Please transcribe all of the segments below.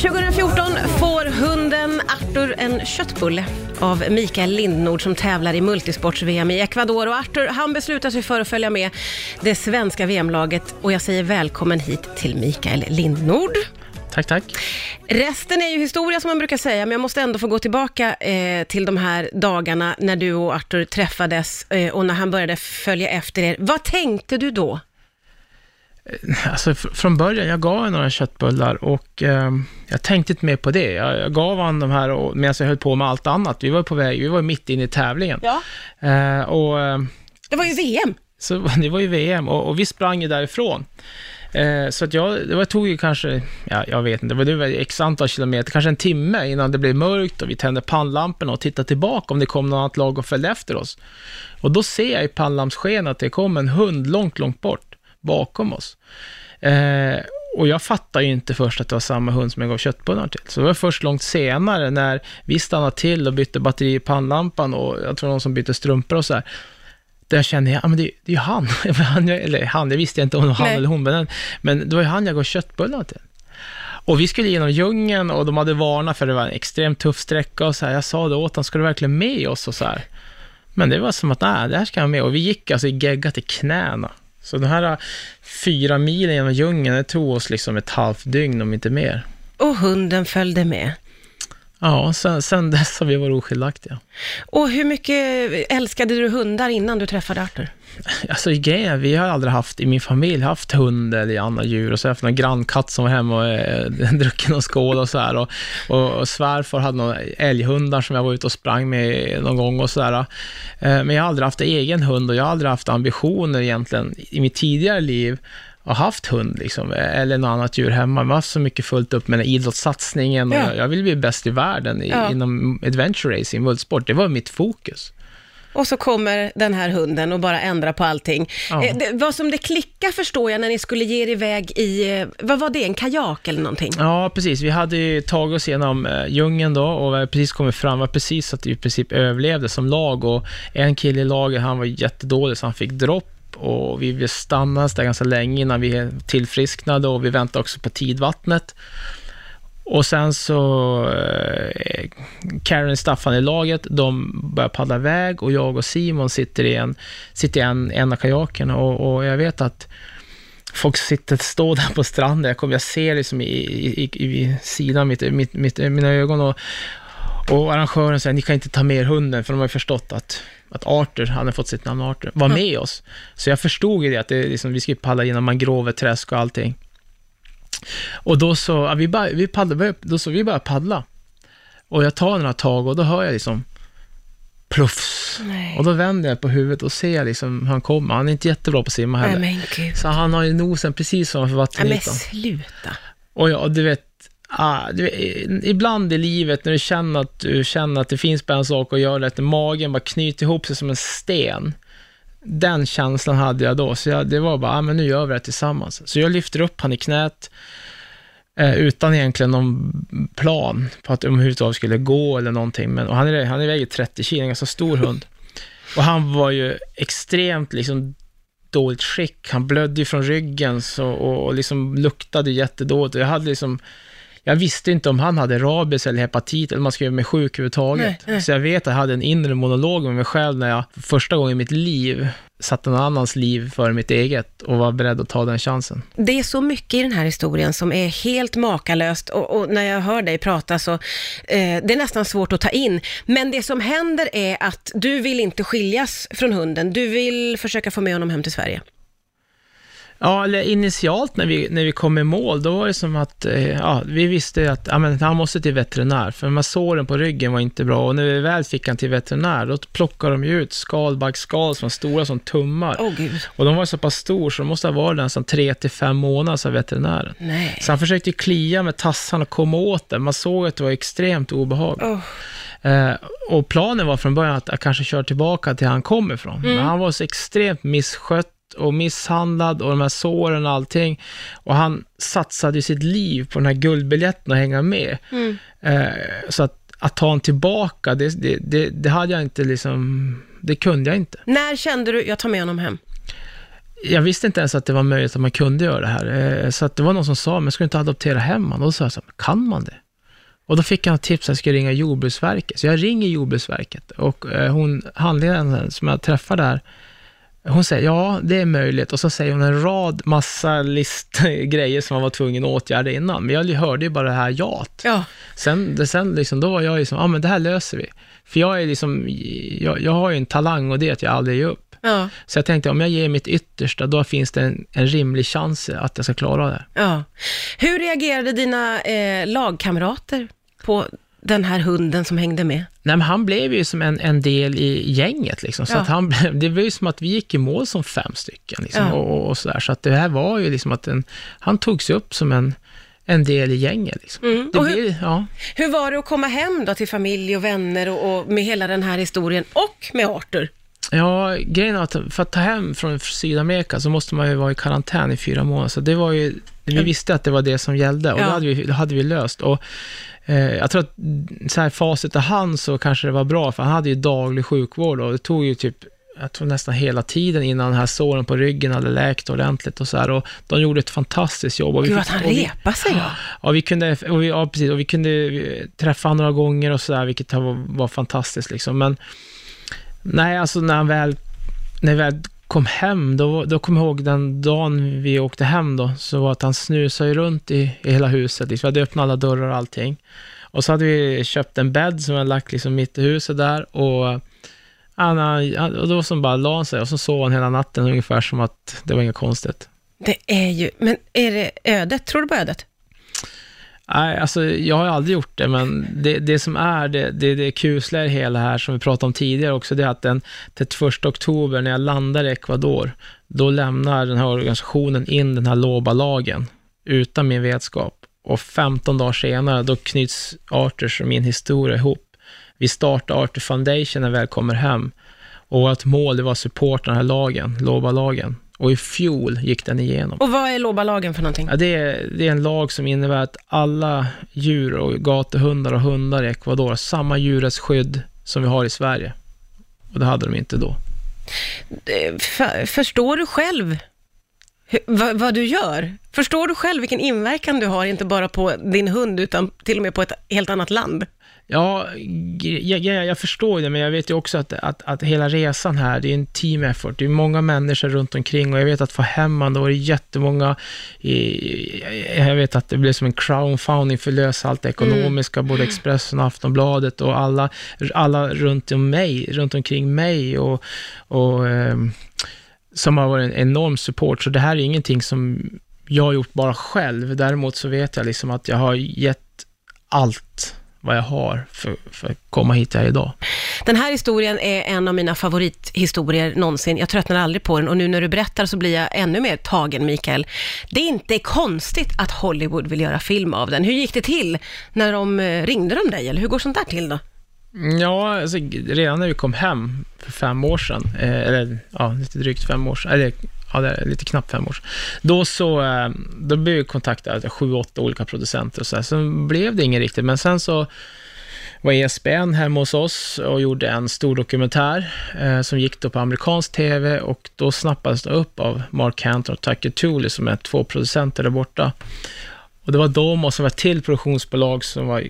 2014 får hunden Arthur en köttbulle av Mikael Lindnord som tävlar i multisports-VM i Ecuador. Och Arthur, han beslutar sig för att följa med det svenska VM-laget och jag säger välkommen hit till Mikael Lindnord. Tack, tack. Resten är ju historia som man brukar säga, men jag måste ändå få gå tillbaka eh, till de här dagarna när du och Arthur träffades eh, och när han började följa efter er. Vad tänkte du då? Alltså fr- från början, jag gav honom några köttbullar och eh, jag tänkte inte mer på det. Jag, jag gav honom de här och- medan jag höll på med allt annat. Vi var på väg, vi var mitt inne i tävlingen. Ja. Eh, och eh, Det var ju VM. så det var ju VM och, och vi sprang ju därifrån. Eh, så att jag, det var, tog ju kanske, ja, jag vet inte, det var, x antal kilometer, kanske en timme innan det blev mörkt och vi tände pannlamporna och tittade tillbaka om det kom något annat lag och följde efter oss. Och då ser jag i pannlampssken att det kom en hund långt, långt bort bakom oss. Eh, och jag fattade ju inte först att det var samma hund som jag gav köttbullar till. Så det var först långt senare när vi stannade till och bytte batteri i pannlampan och jag tror någon som bytte strumpor och så här. Där jag kände, ja men det, det är ju han. han jag- eller han, det visste jag inte om det var han Nej. eller hon, men, men det var ju han jag gav köttbullar till. Och vi skulle genom djungeln och de hade varnat för det var en extremt tuff sträcka och så här. Jag sa det åt honom, ska du verkligen med oss och så här. Men det var som att, nej, det här ska jag med. Och vi gick alltså i gegga till knäna. Så de här äh, fyra milen genom djungeln, det tog oss liksom ett halvt dygn, om inte mer. Och hunden följde med. Ja, sen, sen dess har vi varit oskiljaktiga. Och hur mycket älskade du hundar innan du träffade Arthur? Alltså grejen vi har aldrig haft, i min familj, haft hund eller andra djur. Och så har jag haft någon grannkatt som var hemma och eh, druckit någon skål och så här. Och, och, och svärfar hade några älghundar som jag var ute och sprang med någon gång och så där. Eh, men jag har aldrig haft egen hund och jag har aldrig haft ambitioner egentligen i mitt tidigare liv ha haft hund liksom, eller något annat djur hemma. Man har så mycket fullt upp med den idrottssatsningen och Ja. jag, jag vill bli bäst i världen i, Ja. inom adventure racing, multisport. Det var mitt fokus. Och så kommer den här hunden och bara ändrar på allting. Ja. Eh, det, vad som det klickar förstår jag när ni skulle ge er iväg i, eh, vad var det, en kajak eller någonting? Ja, precis. Vi hade ju tagit oss igenom eh, djungeln då och vi hade precis kommit fram, var precis så att vi i princip överlevde som lag och en kille i laget, han var jättedålig så han fick dropp och vi stannade där ganska länge innan vi tillfrisknade och vi väntade också på tidvattnet. Och sen så, eh, Karen och Staffan i laget, de börjar paddla iväg och jag och Simon sitter i en, sitter i en, en av kajakerna och, och jag vet att folk sitter, står där på stranden, jag, kommer, jag ser liksom i, i, i, i sidan mitt, mitt, mitt, mina ögon och, och arrangören säger, ni kan inte ta med er hunden, för de har ju förstått att, att Arthur, han har fått sitt namn Arthur, var med oss. Så jag förstod ju det, att det, liksom, vi skulle paddla genom mangroveträsk och allting. Och då så, ja, vi, bara, vi, paddlade, då så, vi började paddla. Och jag tar några tag och då hör jag liksom pluffs. Nej. Och då vänder jag på huvudet och ser liksom hur han kommer. Han är inte jättebra på att simma heller. Nej. Så han har ju nosen precis ovanför Nej men vattenytan. sluta. Och ja, du vet, ah, du ibland i livet när du känner att du känner att det finns bara en sak att göra, att magen bara knyter ihop sig som en sten. Den känslan hade jag då, så jag, det var bara, ah, men nu gör vi det tillsammans. Så jag lyfter upp han i knät, eh, utan egentligen någon plan på att överhuvudtaget skulle gå eller någonting. Men, och han, är, han är väger 30 kilo, en ganska stor hund. Och han var ju extremt liksom dåligt skick. Han blödde ju från ryggen så, och, och liksom luktade jättedåligt. Jag hade liksom, jag visste inte om han hade rabies eller hepatit eller om man göra mig sjuk överhuvudtaget. Nej, nej. Så jag vet att jag hade en inre monolog med mig själv när jag första gången i mitt liv satte någon annans liv före mitt eget och var beredd att ta den chansen. Det är så mycket i den här historien som är helt makalöst och, och när jag hör dig prata så, eh, det är nästan svårt att ta in. Men det som händer är att du vill inte skiljas från hunden, du vill försöka få med honom hem till Sverige. Ja, eller initialt när vi, när vi kom i mål, då var det som att eh, ja, vi visste att ja, men han måste till veterinär, för de här såren på ryggen var inte bra. Och när vi väl fick han till veterinär, då plockade de ju ut skalbaggsskal som var stora som tummar. Gud, Och de var så pass stor så de måste ha varit där nästan tre till fem månader, sa veterinären. nej. Så han försökte klia med tassarna och komma åt det. Man såg att det var extremt obehagligt. Åh. Eh, och planen var från början att jag kanske kör tillbaka till han kom ifrån. Mm. Men han var så extremt misskött och misshandlad och de här såren och allting. Och han satsade ju sitt liv på den här guldbiljetten och hänga med. Mm. Eh, så att, att ta honom tillbaka, det, det, det, det hade jag inte liksom, det kunde jag inte. När kände du, jag tar med honom hem? jag visste inte ens att det var möjligt att man kunde göra det här. Eh, Så att det var någon som sa, men ska du inte adoptera hem honom? Och då sa jag så här, kan man det? Och då fick jag ett tips att jag skulle ringa Jordbruksverket. Så jag ringer Jordbruksverket och eh, hon, handledaren som jag träffar där, hon säger ja, det är möjligt. Och så säger hon en rad, massa list grejer som man var tvungen att åtgärda innan. Men jag hörde ju bara det här jat. Ja. Sen, sen liksom, då var jag ju som, ja men det här löser vi. För jag är liksom, jag, jag har ju en talang och det är att jag aldrig ger upp. Ja. Så jag tänkte, om jag ger mitt yttersta, då finns det en, en rimlig chans att jag ska klara det. ja. Hur reagerade dina eh, lagkamrater på den här hunden som hängde med? Nej, men han blev ju som en, en del i gänget. Liksom. Så Ja. att han det var ju som att vi gick i mål som fem stycken. Liksom, Ja. och, och sådär. Så att det här var ju liksom att en, han togs upp som en, en del i gänget. Liksom. Mm. Det Och hur- blir, ja. Hur var det att komma hem då till familj och vänner och, och med hela den här historien och med Arthur? ja, grejen är att för att ta hem från Sydamerika så måste man ju vara i karantän i fyra månader. Så det var ju, vi visste att det var det som gällde och Ja. det, hade vi, det hade vi löst. Och, eh, jag tror att så här, facit i hand så kanske det var bra, för han hade ju daglig sjukvård och det tog ju typ jag tror nästan hela tiden innan den här såren på ryggen hade läkt ordentligt och så här. Och de gjorde ett fantastiskt jobb. Och vi Gud, fick- att han vi- repade sig. Ja, vi kunde, och vi, ja, precis, och vi kunde eh, träffa honom några gånger och sådär, vilket var, var fantastiskt liksom. Men nej, alltså när han väl, när vi väl kom hem, då, då kom jag ihåg den dagen vi åkte hem då, så var att han snusade runt i, i hela huset. Liksom. Vi hade öppnat alla dörrar och allting. Och så hade vi köpt en bädd som vi hade lagt liksom mitt i huset där och han, han, och då som bara la han sig och så sov han hela natten ungefär som att det var inget konstigt. Det är ju, men är det ödet? Tror du på ödet? Nej, alltså jag har aldrig gjort det, men det, det som är det, det, det kusliga i hela här, som vi pratade om tidigare också, det är att den 31 oktober när jag landar i Ecuador, då lämnar den här organisationen in den här LOBA-lagen utan min vetskap. Och 15 dagar senare, då knyts Arthurs och min historia ihop. Vi startar Arthur Foundation när vi väl kommer hem. Och vårt mål, det var att supporta den här lagen, LOBA-lagen. Och i fjol gick den igenom. Och vad är LOBA-lagen för någonting? Ja, det, är, det är en lag som innebär att alla djur och gatuhundar och hundar i Ecuador har samma djurrättsskydd som vi har i Sverige. Och det hade de inte då. För, förstår du själv hur, vad, vad du gör? Förstår du själv vilken inverkan du har, inte bara på din hund, utan till och med på ett helt annat land? Ja, jag, jag, jag förstår det, men jag vet ju också att, att, att hela resan här, det är en team effort. Det är många människor runt omkring och jag vet att få hem han, då är det jättemånga, jag vet att det blev som en crowdfunding för att lösa allt det ekonomiska, både Expressen och Aftonbladet och alla, alla runt om mig, runt omkring mig och, och ehm, som har varit en enorm support. Så det här är ingenting som jag har gjort bara själv. Däremot så vet jag liksom att jag har gett allt vad jag har för, för att komma hit jag är idag. Den här historien är en av mina favorithistorier någonsin. Jag tröttnar aldrig på den och nu när du berättar så blir jag ännu mer tagen, Mikael. Det är inte konstigt att Hollywood vill göra film av den. Hur gick det till när de eh, ringde de dig, eller hur går sånt där till då? Ja, alltså, redan när vi kom hem för fem år sedan, eh, eller ja, lite drygt fem år sedan, eller ja, det är lite knappt fem år sedan, då så, eh, då blev vi kontaktade sju, åtta olika producenter och så här. Sen blev det inget riktigt, men sen så var ESPN hemma hos oss och gjorde en stor dokumentär eh, som gick då på amerikansk TV och då snappades det upp av Mark Cantor och Tucker Tooley som är två producenter där borta. Och det var de och så var ett till produktionsbolag som var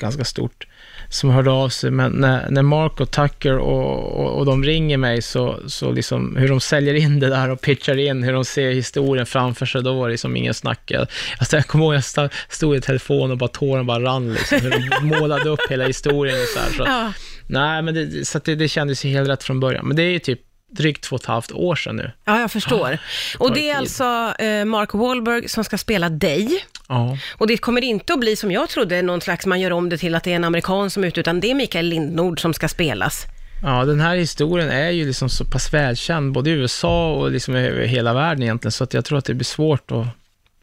ganska stort som hörde av sig, men när, när Mark och Tucker och, och, och de ringer mig så, så liksom hur de säljer in det där och pitchar in hur de ser historien framför sig, då var det liksom ingen snack. Jag, alltså, jag kommer ihåg jag sta- stod i telefon och bara tåren bara rann liksom, hur de målade upp hela historien och så här. Så, Ja. Nej, men det, så det, det kändes ju helt rätt från början. Men det är ju typ drygt två och ett halvt år sedan nu. Ja, jag förstår. Och tar det är alltså eh, Mark Wahlberg som ska spela dig. Ja. Och det kommer inte att bli som jag trodde, någon slags, man gör om det till att det är en amerikan som är ute, utan det är Mikael Lindnord som ska spelas. Ja, den här historien är ju liksom så pass välkänd, både i USA och liksom över hela världen egentligen, så att jag tror att det blir svårt att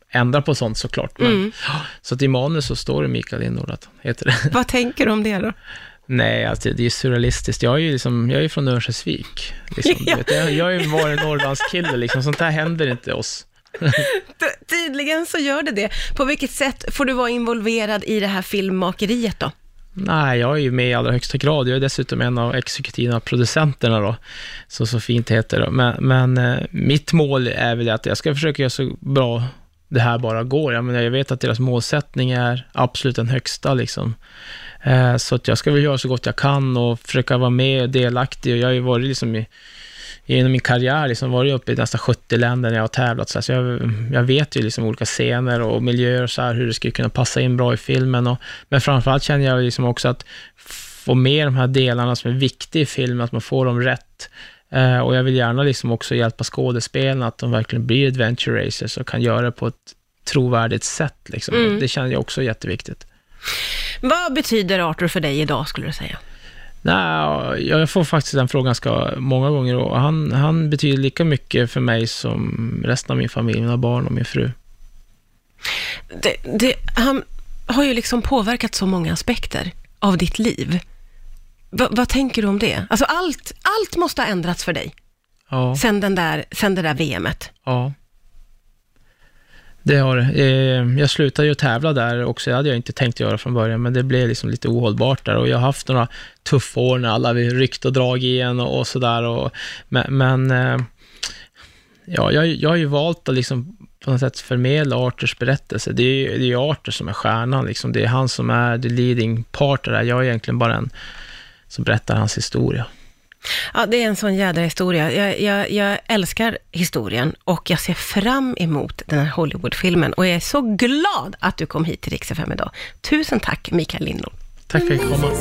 ändra på sånt såklart. Men, Mm. Så att i manus så står det Mikael Lindnord, heter det. Vad tänker du om det då? Nej, alltså, det är surrealistiskt. Jag är ju liksom, jag är från Örnsköldsvik. Liksom, Ja. jag, jag har ju varit Norrlandskille, liksom. sånt här händer inte oss. Ty- Tydligen så gör det det. På vilket sätt får du vara involverad i det här filmmakeriet då? Nej, jag är ju med i allra högsta grad. Jag är dessutom en av exekutiva producenterna då, så, så fint heter det. Men, men eh, mitt mål är väl att jag ska försöka göra så bra det här bara går. Jag, menar, jag vet att deras målsättning är absolut den högsta liksom. Eh, så att jag ska väl göra så gott jag kan och försöka vara med och delaktig. Och jag har ju varit liksom i, genom min karriär liksom varit uppe i nästan 70 länder när jag har tävlat. Så jag, jag vet ju liksom olika scener och miljöer och så här, hur det skulle kunna passa in bra i filmen. Och, men framförallt känner jag liksom också att få med de här delarna som är viktiga i filmen, att man får dem rätt. Eh, och jag vill gärna liksom också hjälpa skådespelarna, att de verkligen blir adventure racers och kan göra det på ett trovärdigt sätt. Liksom. Mm. Det känner jag också jätteviktigt. Vad betyder Arthur för dig idag, skulle du säga? Nej, jag får faktiskt den frågan ganska många gånger och han, han betyder lika mycket för mig som resten av min familj, mina barn och min fru. Det, det, han har ju liksom påverkat så många aspekter av ditt liv. Va, vad tänker du om det? Alltså allt, allt måste ha ändrats för dig Ja, sen, den där, sen det där VMet. ja. Det har det. Eh, Jag slutade ju tävla där också, det hade jag inte tänkt göra från början, men det blev liksom lite ohållbart där och jag har haft några tuffa år när alla vi ryckt och dragit igen och, och sådär. Men, men eh, ja, jag, jag har ju valt att liksom på något sätt förmedla Arthurs berättelse. Det är ju det är ju Arthur som är stjärnan, liksom. det är han som är the leading part där. Jag är egentligen bara en som berättar hans historia. Ja, det är en sån jädra historia. Jag, jag, jag älskar historien och jag ser fram emot den här Hollywoodfilmen och jag är så glad att du kom hit till Rix FM idag. Tusen tack, Mikael Lindholm. Tack för att jag fick komma.